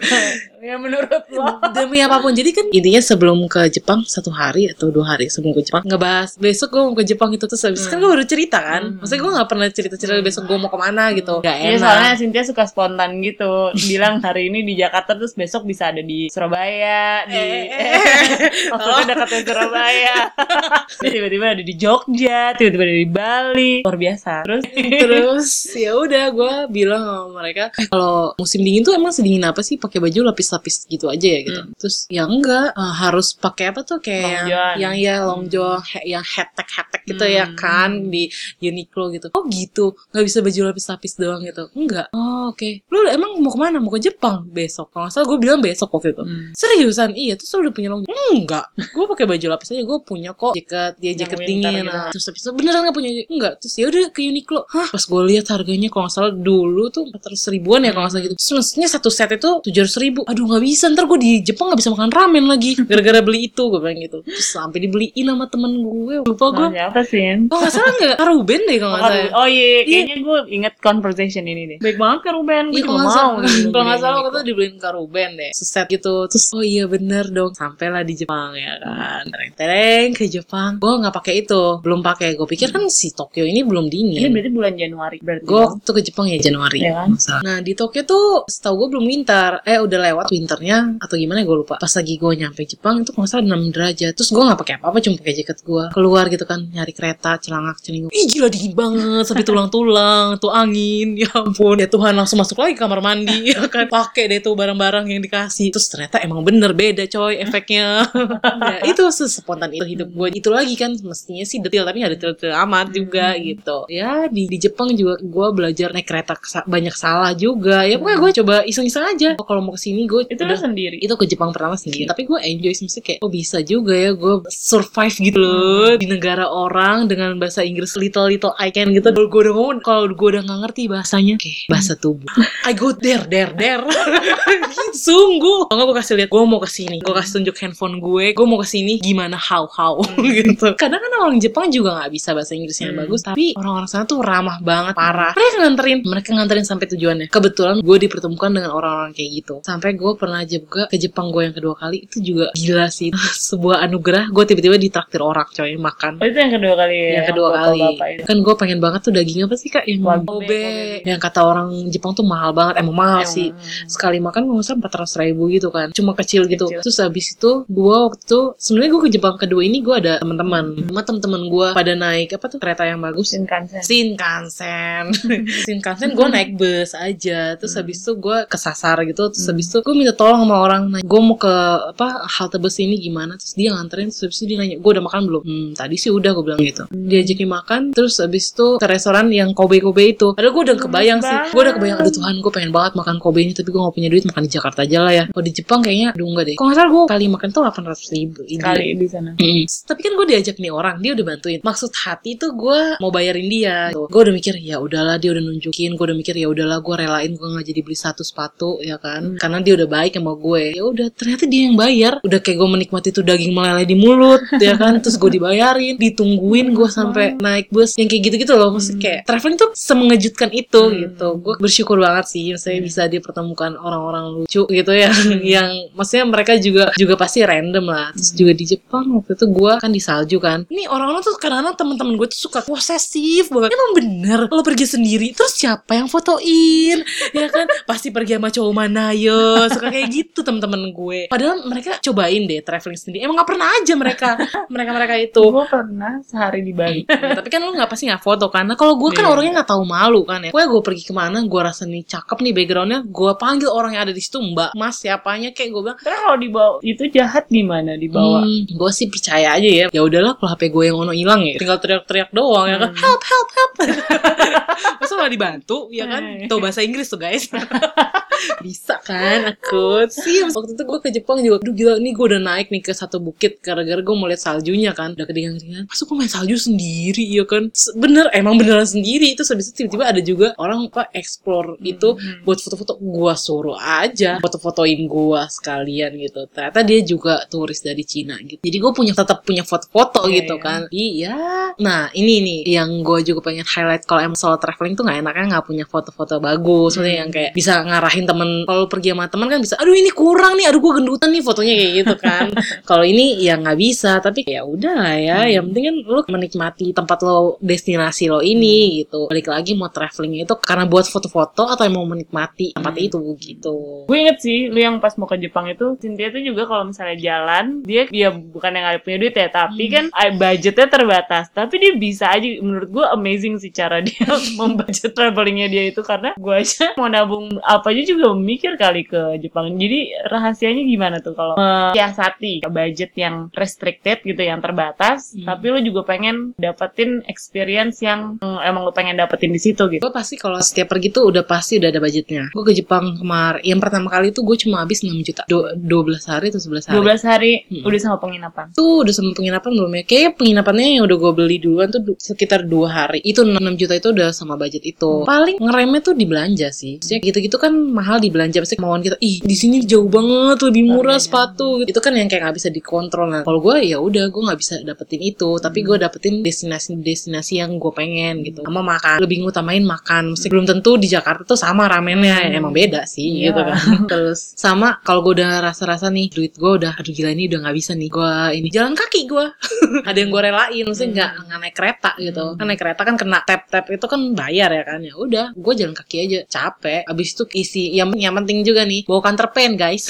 ya menurut lo? Demi apa pun. Jadi kan intinya sebelum ke Jepang satu hari atau dua hari sebelum ke Jepang ngebahas besok gue mau ke Jepang itu terus habis kan gue baru cerita kan. Maksudnya gue nggak pernah cerita cerita besok gue mau ke mana gitu. Gak Iya enak. soalnya Cynthia suka spontan gitu. Bilang hari ini di Jakarta terus besok bisa ada di Surabaya di Maksudnya dekatnya Surabaya. Terus Tiba-tiba ada di Jogja Tiba-tiba ada di Bali. Luar biasa. Terus? Terus ya udah gue bilang sama mereka "Eh, kalau musim dingin tuh emang sedingin apa sih? Pakai baju lapis-lapis gitu aja ya gitu. Terus ya enggak eh, harus pakai apa tuh kayak Long yang, john. yang ya long john he- yang hetek hetek gitu ya Hmm. kan di Uniqlo gitu. Oh gitu. Nggak bisa baju lapis-lapis doang gitu. Enggak. Oh oke. Lu emang mau ke mana? Mau ke Jepang? Besok. Kalau nggak salah gue bilang besok waktu itu. Hmm. seriusan? Iya terus lu udah punya long enggak. Gue pakai baju lapis aja gue punya kok jaket dia Yang jaket dingin gitu. nah. terus habis itu beneran nggak punya? Enggak. Terus ya udah ke Uniqlo. Hah? Pas gue lihat harganya kalau nggak salah dulu tuh empat ribuan ya kalau nggak salah gitu. Terus maksudnya satu set itu tujuh ribu. Aduh nggak bisa ntar gue di Jepang nggak bisa makan ramen lagi gara-gara beli itu gue bilang gitu terus sampai dibeliin sama temen gue lupa gue Oh, siapa sih? kalau nggak salah nggak Karuben deh kalau nggak salah Oh iya, kayaknya gue inget conversation ini deh. Baik banget kan Ruben, gue Iya juga mau. gitu. kalau nggak salah waktu itu dibeliin Karuben deh, seset gitu. Terus oh iya bener dong, sampailah di Jepang ya kan. Tereng ke Jepang. Gue nggak pakai itu, belum pakai. Gue pikir kan si Tokyo ini belum Ini dingin. berarti bulan Januari berarti. Gue dong? waktu ke Jepang ya Januari. Iya kan? Nah di Tokyo tuh setahu gue belum winter. Eh udah lewat winternya atau gimana gue lupa. Pas lagi gue nyampe Jepang itu kalau salah 6 derajat. Terus gue nggak pakai apa-apa, cuma pakai jaket gue. Keluar gitu kan, nyari kereta, celangak, celinguk. Ih gila dingin banget, sampai tulang-tulang, tuh angin. Ya ampun, ya Tuhan langsung masuk lagi kamar mandi, ya kan. Pakai deh tuh barang-barang yang dikasih. Terus ternyata emang bener beda coy efeknya. ya, itu sespontan itu hidup gue. Itu lagi kan mestinya sih detail tapi nggak detail-detail amat juga gitu. Ya di di Jepang juga gue belajar naik kereta banyak salah juga. Ya pokoknya gue coba iseng-iseng aja. Oh, kalau mau ke sini gue Itu lu sendiri. itu ke Jepang pertama sendiri tapi gue enjoy sih maksudnya kayak oh bisa juga ya gue survive gitu loh di negara orang dengan bahasa Inggris little little I can gitu. Kalau gue udah ngomong kalau gue udah nggak ngerti bahasanya oke bahasa tubuh. I go there there there. Sungguh. Kalau gue kasih lihat gue mau ke sini gue kasih tunjuk handphone gue gue mau ke sini gimana how how gitu. Kadang kan orang Jepang juga nggak bisa bahasa Inggrisnya Hmm. bagus tapi orang-orang sana tuh ramah banget parah. Mereka nganterin mereka nganterin sampai tujuannya. Kebetulan gue dipertemukan dengan orang-orang kayak gitu. Sampai gue pernah juga ke Jepang gue yang kedua kali itu juga gila sih. Sebuah anugerah gue tiba-tiba ditraktir orang coy makan. Oh itu yang kedua kali ya? yang kedua kali. kan gue pengen banget tuh daging apa sih kak? Yang. Kobe yang kata orang Jepang tuh mahal banget emang mahal Yang- sih. Sekali makan gue nggak empat ratus ribu gitu kan. Cuma kecil gitu. Kecil. terus habis itu gue waktu sebenarnya gue ke Jepang kedua ini gue ada teman-teman. Sama teman-teman gue pada naik apa tuh kereta yang bagus? Shinkansen. Shinkansen. Shinkansen gue naik bus aja. Terus habis itu gue kesasar gitu. Terus habis itu gue minta tolong sama orang nah, gue mau ke apa halte bus ini gimana terus dia nganterin terus habis itu dia nanya gue udah makan belum hmm tadi sih udah gue bilang gitu Hmm. diajakin makan terus habis itu ke restoran yang Kobe Kobe itu padahal gue udah kebayang sih gue udah kebayang aduh Tuhan gue pengen banget makan Kobe ini tapi gue gak punya duit makan di Jakarta aja lah ya kalau di Jepang kayaknya aduh enggak deh kalau nggak salah gue kali makan tuh 800 ribu Kali di sana. Mm. Tapi kan gue diajak nih orang, dia udah bantuin. Maksud hati tuh gue mau bayarin dia. Gitu. Gue udah mikir ya udahlah dia udah nunjukin. Gue udah mikir ya udahlah gue relain gue nggak jadi beli satu sepatu ya kan. Karena dia udah baik sama gue. Ya udah ternyata dia yang bayar. Udah kayak gue menikmati tuh daging meleleh di mulut ya kan. Terus gue dibayarin, ditungguin gue sampai naik bus yang kayak gitu-gitu loh. Maksudnya kayak traveling tuh semengejutkan itu Hmm. gitu. Gue bersyukur banget sih. Maksudnya bisa dipertemukan orang-orang lucu gitu ya. yang maksudnya mereka juga juga pasti random lah. Terus juga di Jepang waktu itu gue kan di salju kan. Ini orang-orang tuh kadang-kadang temen-temen gue tuh suka posesif banget. Emang bener lo pergi sendiri terus siapa yang fotoin? ya kan pasti pergi sama cowok mana yo suka kayak gitu temen-temen gue. Padahal mereka cobain deh traveling sendiri. Emang nggak pernah aja mereka mereka mereka itu. Gue pernah sehari di Bali. Ya, tapi kan lu nggak pasti nggak foto. Nah kalau gue kan Iya. orangnya nggak tahu malu kan ya. Gue gue pergi ke mana, gue rasa nih cakep nih backgroundnya, gue panggil orang yang ada di situ Mbak, Mas siapanya kayak gue bilang. Terus kalau dibawa itu jahat gimana dibawa? Hmm, gue sih percaya aja ya. Ya udahlah kalau HP gue yang ono hilang ya, tinggal teriak-teriak doang ya kan. Hmm. Help, help, help. Masa nggak dibantu? Ya kan? Tuh bahasa Inggris tuh guys. Bisa kan? takut sih waktu itu gue ke Jepang juga. Aduh gila. Nih gue udah naik nih ke satu bukit gara-gara gue mau lihat saljunya kan. Udah kedingan-kedingan masuk gue main salju sendiri? Ya kan? Bener. Emang beneran sendiri. Itu habis itu tiba-tiba ada juga orang apa explore itu Hmm. buat foto-foto. Gue suruh aja foto-fotoin gue sekalian gitu. Ternyata dia juga turis dari Cina gitu. Jadi gue punya tetap punya foto-foto Iya, gitu iya. kan. Iya. Nah ini nih yang gue juga pengen highlight kalau emang solo traveling tuh nggak enaknya nggak punya foto-foto bagus maksudnya Hmm. yang kayak bisa ngarahin temen kalau pergi sama temen kan bisa aduh ini kurang nih aduh gue gendutan nih fotonya kayak gitu kan kalau ini ya nggak bisa tapi ya udah lah ya Hmm. yang penting kan lu menikmati tempat lo destinasi lo ini gitu balik lagi mau traveling itu karena buat foto-foto atau mau menikmati tempat Hmm. itu gitu Gue inget sih, lu yang pas mau ke Jepang itu, Cynthia tuh juga kalau misalnya jalan, dia dia bukan yang ada punya duit ya, tapi Hmm. kan eh, budgetnya terbatas. Tapi dia bisa aja, menurut gue amazing sih cara dia membudget travelingnya dia itu karena gue aja mau nabung apa aja juga mikir kali ke Jepang. Jadi rahasianya gimana tuh kalau menyiasati budget yang restricted gitu, yang terbatas, Hmm. tapi lu juga pengen dapetin experience yang mm, emang lu pengen dapetin di situ gitu. gue pasti kalau setiap pergi tuh udah pasti udah ada budgetnya gue ke Jepang kemarin yang pertama kali tuh gue cuma habis 6 juta Du- 12 hari atau 11 hari 12 hari Hmm. udah sama penginapan. tuh udah sama penginapan belum ya kayak penginapannya yang udah gue beli duluan tuh sekitar dua hari itu 6 juta itu udah sama budget itu. Paling ngeremnya tuh di belanja sih. Maksudnya gitu-gitu kan mahal di belanja. Pasti kemauan kita ih di sini jauh banget lebih murah Harganya. sepatu. Gitu. itu kan yang kayak nggak bisa dikontrol. Nah kalau gue ya udah gue nggak bisa dapetin itu. Tapi gue dapetin destinasi-destinasi yang gue pengen gitu. Sama makan lebih ngutamain makan. Mesti belum tentu di Jakarta tuh sama ramennya. Hmm. emang beda sih Iya. gitu kan. Terus sama kalau gue udah rasa-rasa nih duit gue udah aduh gila ini udah nggak bisa nih gue ini. Jalan kaki gue ada yang gue relain maksudnya nggak nggak naik kereta gitu. Kan naik kereta kan kena tap tap itu kan bayar ya kan. Ya udah gue jalan kaki aja capek. Abis itu isi yang yang penting juga nih bawa counter pen guys.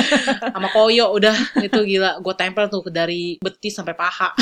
Sama koyo udah. Itu gila. Gue tempel tuh dari betis sampai paha.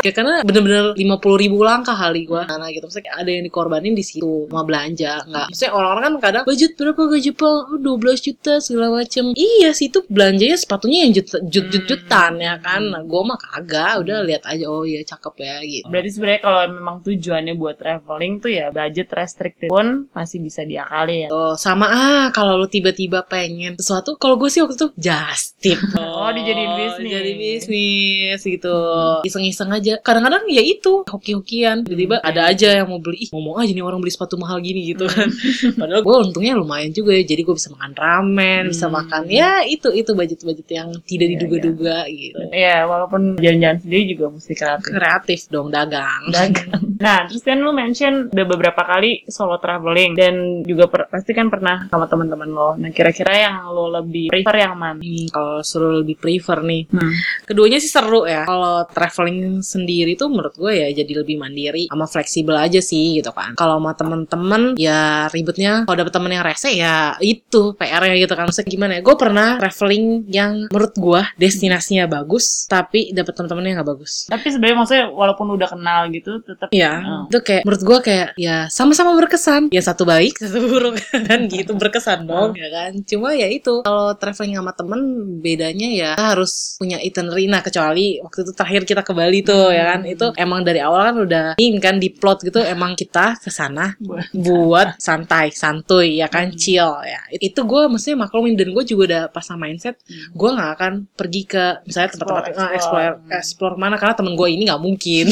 Ya karena bener-bener lima puluh ribu langkah kali gue nah gitu. Maksudnya ada yang dikorbanin di situ mau belanja nggak. Maksudnya orang-orang kan kadang budget berapa Jepang oh, 12 juta segala macem. Iya sih itu belanjanya sepatunya yang jut jut jut jutan ya kan. Nah, gue mah kagak. Udah lihat aja. Oh iya cakep ya gitu. Berarti sebenarnya kalau memang tujuannya buat traveling tuh ya budget restricted pun masih bisa diakali ya. Oh, sama ah kalau lu tiba-tiba pengen sesuatu kalau gue sih waktu itu just tip Oh, dijadiin bisnis. jadi bisnis gitu iseng-iseng aja kadang-kadang ya itu hoki-hokian tiba-tiba ada aja yang mau beli ih ngomong aja nih orang beli sepatu mahal gini gitu kan padahal gue untungnya lumayan juga ya jadi gue bisa makan ramen bisa Hmm. makan ya itu itu budget-budget yang tidak Iya, diduga-duga gitu Iya, walaupun jalan-jalan sendiri juga mesti kreatif. kreatif dong dagang Dagang. Nah, terus kan lu mention udah beberapa kali solo traveling dan juga per- pasti kan pernah sama teman-teman lo. Nah, kira-kira yang lo lebih prefer yang mana? Hmm, kalau suruh lebih prefer nih Hmm. Keduanya sih seru ya. Kalau traveling sendiri tuh menurut gue ya jadi lebih mandiri sama fleksibel aja sih gitu kan. Kalau sama temen-temen ya ribetnya kalau dapet temen yang rese ya itu PR-nya gitu kan. Maksudnya gimana ya? Gue pernah traveling yang menurut gue destinasinya bagus tapi dapet temen-temen yang gak bagus. Tapi sebenarnya maksudnya walaupun udah kenal gitu tetap Iya, Oh. itu kayak menurut gue kayak ya sama-sama berkesan. Ya satu baik, satu buruk kan gitu berkesan dong, ya kan. Cuma ya itu kalau traveling sama temen bedanya ya kita harus punya itinerary. Nah kecuali waktu itu terakhir kita ke Bali tuh ya kan, itu emang dari awal kan udah ini kan di plot gitu emang kita ke sana Buat- buat santai, santuy ya kan, chill ya. Itu gue mestinya maklumin dan gue juga udah pasang mindset gue nggak akan pergi ke misalnya tempat-tempat Explore, eh, explore, explore. explore mana karena temen gue ini nggak mungkin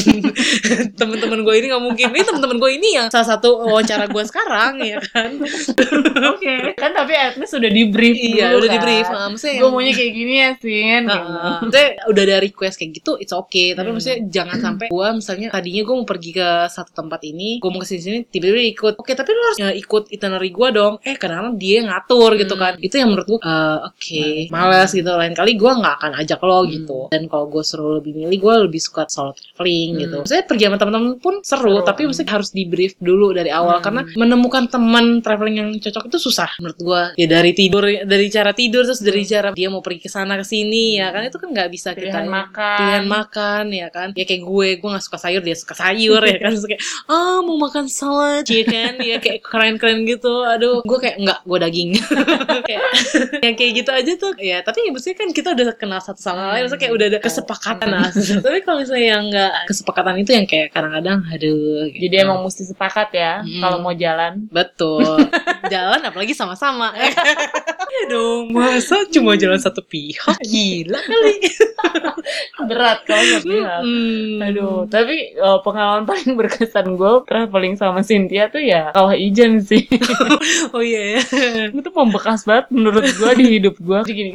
temen-temen gue ini nggak mungkin ini temen-temen gue ini yang salah satu wawancara gue sekarang ya kan Oke, kan tapi at least udah di brief iya dulu udah di kan. brief nah, maksudnya Gue maunya kayak gini ya, Sin. gitu. Heeh. Maksudnya udah ada request kayak gitu, it's okay. Tapi Hmm. maksudnya jangan sampai gua misalnya tadinya gua mau pergi ke satu tempat ini, gua mau ke sini tiba-tiba dia ikut. Oke, tapi lu harus ya, ikut itinerary gua dong. Eh, kadang-kadang dia yang ngatur gitu Hmm. kan. Itu yang menurut gua, eh, oke, Males. males gitu. Lain kali gua nggak akan ajak lo Hmm. gitu. Dan kalau gua suruh lebih milih, gua lebih suka solo traveling gitu. Hmm. Maksudnya pergi sama teman-teman pun seru, Seru. tapi maksudnya harus di brief dulu dari awal Hmm. karena menemukan teman traveling yang cocok itu susah menurut gua. Ya dari tidur, dari cara tidur terus dari cara dia mau pergi ke sana ke sini ya kan? Itu kan nggak bisa Pilihan kita makan. pilihan makan ya kan? Ya kayak gue gue nggak suka sayur dia suka sayur ya kan? Terus kayak ah mau makan salad ya kan? Ya kayak keren-keren gitu. Aduh gue kayak nggak gue daging. Kayak yang kayak gitu aja tuh. Ya tapi ya maksudnya kan kita udah kenal satu sama lain maksudnya kayak udah ada kesepakatan lah. Tapi kalau misalnya yang nggak kesepakatan itu yang kayak kadang-kadang aduh gitu. Jadi emang mesti sepakat ya Hmm. kalau mau jalan. betul jalan apalagi sama-sama. ya dong, masa cuma jalan satu pihak? Gila kali. Berat kalau nggak pihak. Hmm. Aduh, tapi uh, pengalaman paling berkesan gue traveling sama Cynthia tuh ya kawah ijen sih. Oh iya ya. itu membekas banget menurut gue di hidup gue. Jadi gini.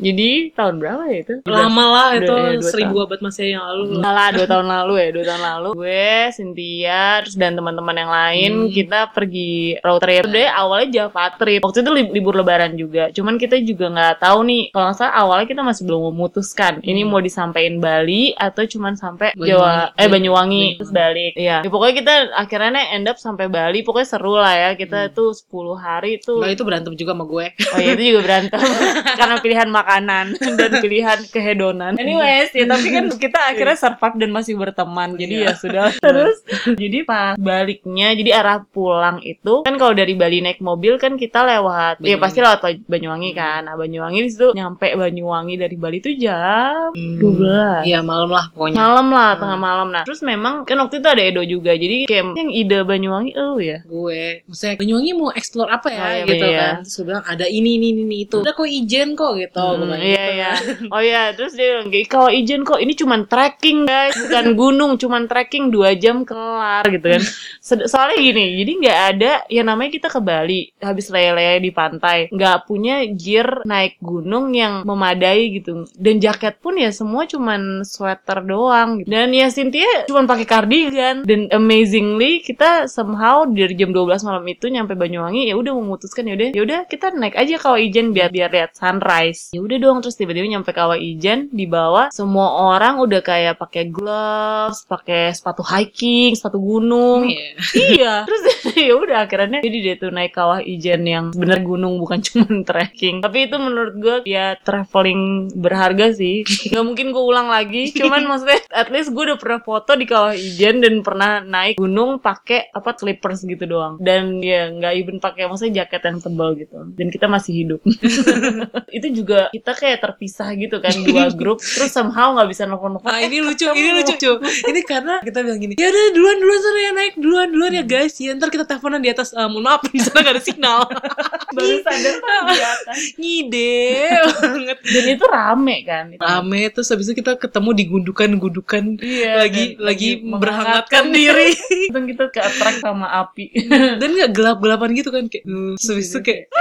Jadi tahun berapa ya itu? Lama lah itu Dua- iya, dua seribu abad masih yang lalu. Enggak lah, dua tahun lalu ya, dua tahun lalu gue, Cynthia, terus dan teman-teman yang lain Hmm. kita pergi road trip. Udah awalnya Java trip. Waktu itu li- libur lebaran juga. Cuman kita juga nggak tahu nih. Kalau nggak salah awalnya kita masih belum memutuskan. Ini Hmm. mau disampaikan Bali atau cuman sampai Banyuwangi. Jawa, eh Banyuwangi, Banyuwangi. terus balik. Iya. Ya, pokoknya kita akhirnya end up sampai Bali. Pokoknya seru lah ya. Kita Hmm. tuh 10 hari tuh. Nah itu berantem juga sama gue. Oh iya itu juga berantem karena pilihan makanan dan pilihan kehedonan. Anyways ya tapi kan kita akhirnya survive dan masih berteman. Jadi Iya. ya sudah. Terus jadi pas baliknya jadi arah pulang itu kan kalau dari Bali naik mobil kan kita lewat ya Banyuwangi. pasti lewat Banyuwangi kan. Nah Banyuwangi di situ nyampe Banyuwangi dari Bali itu jam Hmm. 12 Iya malam lah pokoknya. malam lah Hmm. tengah malam nah terus memang kan waktu itu ada Edo juga jadi kayak yang ide Banyuwangi oh ya gue maksudnya Banyuwangi mau explore apa ya Oh, iya, gitu iya. kan terus gue bilang ada ini ini ini itu ada kok ijen kok gitu gue Hmm, bilang iya gitu iya. kan. Oh iya, terus dia bilang kalau ijen kok ini cuman trekking guys, bukan gunung, cuman trekking dua jam kelar gitu kan. Soalnya gini, jadi nggak ada yang namanya kita ke Bali habis lele di pantai, nggak punya gear naik gunung yang memadai gitu. Dan jaket pun ya semua cuman sweater doang. Gitu. Dan ya Cynthia cuman pakai cardigan. Dan amazingly kita somehow dari jam 12 malam itu nyampe Banyuwangi ya udah memutuskan ya udah ya udah kita naik aja kawah ijen biar biar lihat sunrise. Ya udah dong terus tiba-tiba nyampe kawah ijen di bawah semua orang udah kayak pakai gloves, pakai sepatu hiking, sepatu gunung. Iya. iya. Terus ya udah akhirnya jadi dia tuh naik kawah ijen yang bener gunung bukan cuma trekking. Tapi itu menurut gue ya traveling berharga sih. Gak mungkin gue ulang lagi. Cuman maksudnya at least gue udah pernah foto di kawah ijen dan pernah naik gunung pakai apa slippers gitu doang. Dan ya nggak even pakai maksudnya jaket yang tebal gitu. Dan kita masih hidup. itu juga kita kayak terpisah gitu kan dua grup terus somehow nggak bisa nelfon-nelfon. Nah Eh, ini lucu, ketemu. ini lucu cu. Ini karena kita bilang gini, ya udah duluan duluan sana ya naik duluan duluan ya guys. Ya ntar kita teleponan di atas. Eh, mohon maaf di sana gak ada signal. baru sadar di atas. Ngide banget. Dan itu rame kan. Rame terus habis itu kita ketemu di gundukan-gundukan Iya, lagi dan lagi berhangatkan diri. Untung kita ke attract sama api. Dan gak gelap-gelapan gitu kan kayak. Uh, habis itu kayak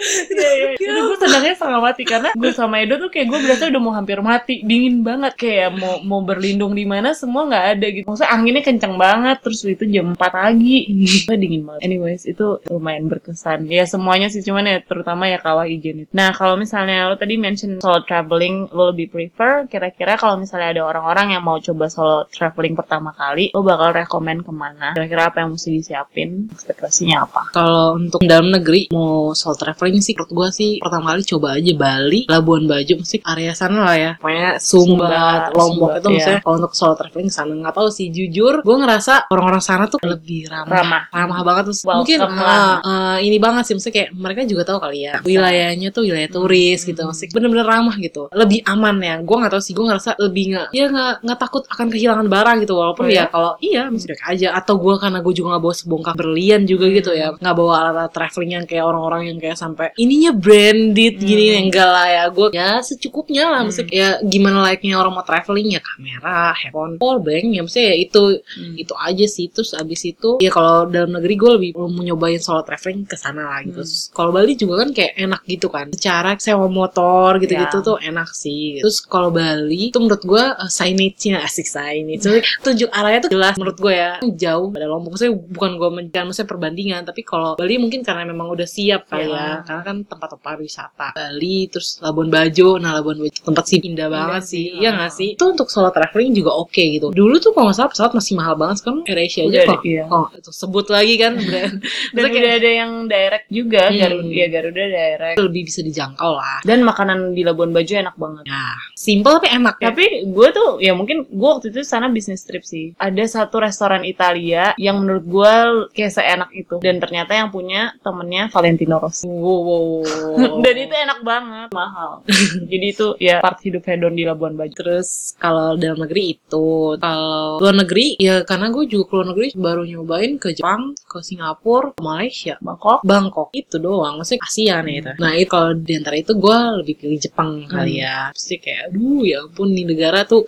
Iya, iya. Itu gue senangnya setengah mati karena gue sama Edo tuh kayak gue berasa udah mau hampir mati, dingin banget kayak mau mau berlindung di mana semua nggak ada gitu. Maksudnya anginnya kencang banget, terus itu jam 4 pagi, Wah, dingin banget. Anyways itu lumayan berkesan. Ya semuanya sih cuman ya terutama ya kawah ijen itu. Nah kalau misalnya lo tadi mention solo traveling, lo lebih prefer kira-kira kalau misalnya ada orang-orang yang mau coba solo traveling pertama kali, lo bakal rekomend ke mana? Kira-kira apa yang mesti disiapin? Ekspektasinya apa? Kalau untuk dalam negeri mau solo traveling sih menurut gue sih pertama kali coba aja Bali, Labuan Bajo mesti area sana lah ya. Pokoknya Sumba, Sumba, Lombok Sumba, itu iya. maksudnya kalau untuk solo traveling sana nggak tahu sih. Jujur gue ngerasa orang-orang sana tuh lebih ramah, Ramah. banget. Terus Welcome mungkin ah, ah, ini banget sih. Maksudnya kayak mereka juga tahu kali ya wilayahnya tuh wilayah turis gitu. Maksudnya bener-bener ramah gitu. Lebih aman ya. Gue nggak tahu sih. Gue ngerasa lebih nggak ya nggak takut akan kehilangan barang gitu. Walaupun Oh, ya ya? kalau iya misalnya aja. Atau gue karena gue juga nggak bawa sebongkah berlian juga gitu ya. Nggak bawa alat traveling yang kayak orang-orang yang kayak sampai ininya branded gini Hmm. enggak lah ya. Gue ya secukupnya lah. Hmm. maksudnya ya gimana layaknya orang mau traveling? Ya kamera handphone power bank ya maksudnya ya itu Hmm. itu aja sih. Terus abis itu ya kalau dalam negeri gue lebih mau nyobain solo traveling ke sana lah gitu. Hmm. Terus kalau Bali juga kan kayak enak gitu kan. Secara sewa motor gitu-gitu Ya. tuh enak sih. Terus kalau Bali tuh menurut gue uh, signage-nya asik signage. Maksudnya tunjuk arahnya tuh jelas menurut gue ya. Jauh pada Lombok. Maksudnya bukan gue menjan maksudnya perbandingan. Tapi kalau Bali mungkin karena memang udah siap kali Ya. ya karena kan tempat-tempat wisata Bali terus Labuan Bajo nah Labuan Bajo tempat sih indah banget sih, iya ah. nggak sih itu untuk solo traveling juga oke gitu dulu tuh kalau nggak salah pesawat masih mahal banget sekarang AirAsia aja kok iya. oh itu sebut lagi kan brand Dan udah ada yang direct juga, Hmm. Garuda, ya Garuda direct. lebih bisa dijangkau lah Dan makanan di Labuan Bajo enak banget. ya simple tapi enak ya Tapi gue tuh ya mungkin gue waktu itu sana bisnis trip sih. Ada satu restoran Italia yang menurut gue kayak seenak itu. Dan ternyata yang punya temennya Valentino Rossi. Wow. Wow. Dan itu enak banget, mahal. Jadi itu ya part hidup hedon di Labuan Bajo. Terus kalau dalam negeri itu, kalau luar negeri ya karena gue juga ke luar negeri baru nyobain ke Jepang, ke Singapura, ke Malaysia, Bangkok. Bangkok itu doang, maksudnya ASEAN ya itu. Nah itu kalau di antara itu gue lebih pilih Jepang kali ya. Pasti kayak, aduh ya ampun nih negara tuh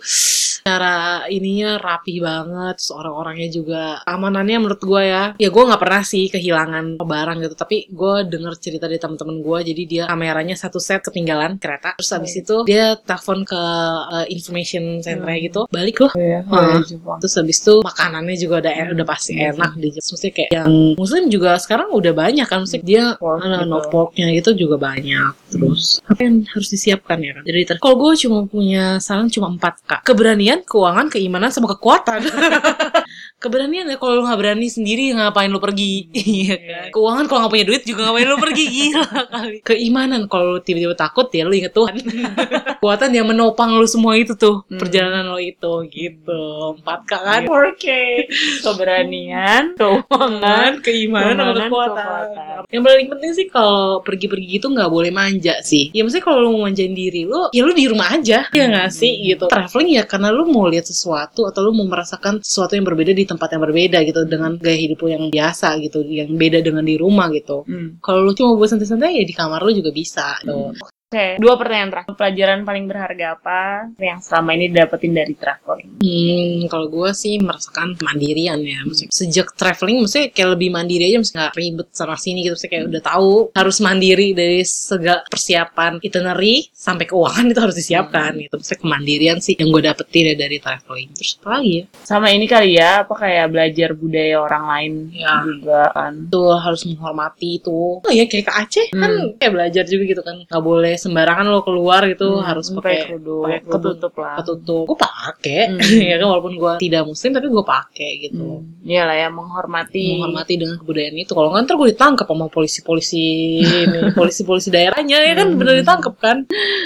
cara ininya rapi banget, terus orang-orangnya juga amanannya menurut gue ya. Ya gue nggak pernah sih kehilangan barang gitu, tapi gue denger cerita dari teman-teman gue, jadi dia kameranya satu set ketinggalan kereta, terus habis itu dia telepon ke uh, information center gitu, balik loh. Iya, Hmm. Jepang. Terus habis itu makanannya juga udah udah pasti Iya enak di. Maksudnya kayak yang muslim juga sekarang udah banyak kan. Maksudnya dia Pork ada gitu. no porknya gitu juga banyak. Terus apa yang harus disiapkan ya kan? Jadi kalau gue cuma punya saran cuma 4 kak. Keberanian, keuangan, keimanan, sama kekuatan. Keberanian ya kalau lu nggak berani sendiri ngapain lu pergi iya kan keuangan kalau nggak punya duit juga ngapain lu pergi gila kali keimanan kalau lu tiba-tiba takut ya lu inget Tuhan kekuatan yang menopang lu semua itu tuh Hmm. perjalanan lo itu gitu empat kan Oke. Keberanian, keuangan, keimanan sama kekuatan. kekuatan. Yang paling penting sih kalau pergi-pergi gitu nggak boleh manja sih. Ya maksudnya kalau lu mau manjain diri lu, ya lu di rumah aja. Ya nggak sih gitu. Traveling ya karena lu mau lihat sesuatu atau lu mau merasakan sesuatu yang berbeda di tempat yang berbeda gitu dengan gaya hidup lu yang biasa gitu, yang beda dengan di rumah gitu. Hmm. Kalau lu cuma buat santai-santai ya di kamar lu juga bisa. Gitu. Oke, dua pertanyaan terakhir. Pelajaran paling berharga apa yang selama ini dapetin dari traveling? Hmm, kalau gue sih merasakan kemandirian ya. Maksudnya, sejak traveling, maksudnya kayak lebih mandiri aja, maksudnya nggak ribet sana sini gitu. Maksudnya kayak udah tahu harus mandiri dari segala persiapan itinerary sampai keuangan itu harus disiapkan gitu. Maksudnya kemandirian sih yang gue dapetin ya dari traveling. Terus apa lagi ya? Sama ini kali ya, apa kayak belajar budaya orang lain Ya. juga kan. Itu harus menghormati itu. Oh ya kayak ke Aceh kan Hmm. kayak belajar juga gitu kan. Nggak boleh sembarangan lo keluar gitu, Hmm, harus pakai kerudung, ketutup lah. ketutup. Gue pakai, Hmm. ya kan walaupun gue tidak muslim tapi gue pakai gitu. Hmm. Iyalah ya, menghormati. menghormati dengan kebudayaan itu. Kalau nggak ntar gue ditangkap sama polisi-polisi ini, polisi-polisi daerahnya ya kan Hmm. bener ditangkap kan.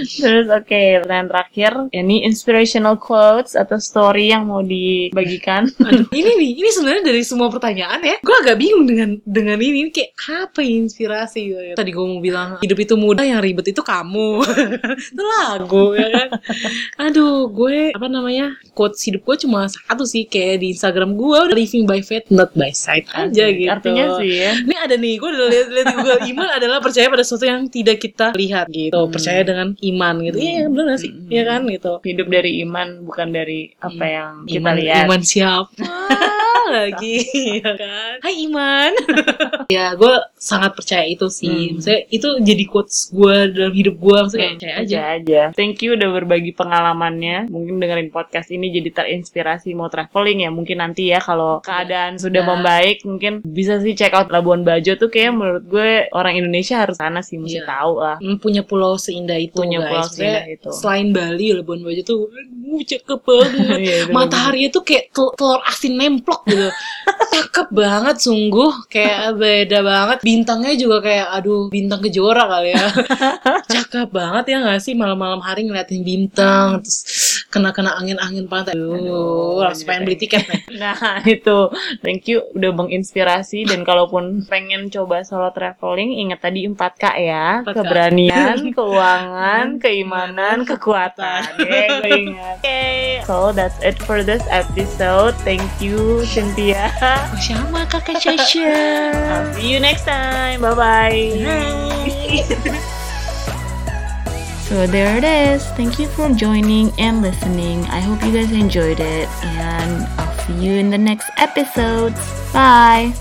Terus oke, pertanyaan terakhir. Ini inspirational quotes atau story yang mau dibagikan? Aduh, ini nih, ini sebenarnya dari semua pertanyaan ya, gue agak bingung dengan dengan ini, ini kayak apa inspirasi gue. Tadi gue mau bilang hidup itu mudah, yang ribet itu kamu. itu lagu ya kan. Aduh, gue apa namanya quotes hidup gue cuma satu sih kayak di Instagram gue udah living by faith not by sight aja gitu. Artinya sih ya. Ini ada nih, gue udah lihat lihat di Google iman adalah percaya pada sesuatu yang tidak kita lihat gitu. Hmm. Percaya dengan iman gitu. Iya, benar gak sih? Hmm. Iya kan gitu. Hidup dari iman bukan dari apa yang kita iman, lihat. Iman siapa lagi ya kan? Hai Iman. ya, gue sangat percaya itu sih. Hmm. Maksudnya itu jadi quotes gue dalam hidup gue. Maksudnya kayak percaya aja. aja aja. Thank you udah berbagi pengalamannya. Mungkin dengerin podcast ini jadi terinspirasi mau traveling ya. Mungkin nanti ya kalau keadaan sudah Nah. membaik mungkin bisa sih check out Labuan Bajo tuh kayak menurut gue orang Indonesia harus sana sih mesti Iya. tahu lah. Hmm, punya pulau seindah itu Punya guys. pulau Maksudnya, seindah itu. Selain Bali, Labuan Bajo tuh cakep banget. Iya, itu Matahari itu kayak tel- telur asin nemplok gitu. Cakep banget sungguh, kayak beda banget. Bintangnya juga kayak aduh, bintang kejora kali ya. Cakep banget ya gak sih malam-malam hari ngeliatin bintang terus kena-kena angin-angin pantai. Aduh, Aduh, langsung pengen beli tiket nih. Nah itu thank you udah menginspirasi dan kalaupun pengen coba solo traveling ingat tadi 4K ya 4K. keberanian, keuangan, keimanan, kekuatan. Oke, gue ingat. Oke, so that's it for this episode. Thank you Cynthia. Sama kakak Caca. I'll see you next time. Bye bye. So there it is. Thank you for joining and listening. I hope you guys enjoyed it, and I'll see you in the next episode. Bye.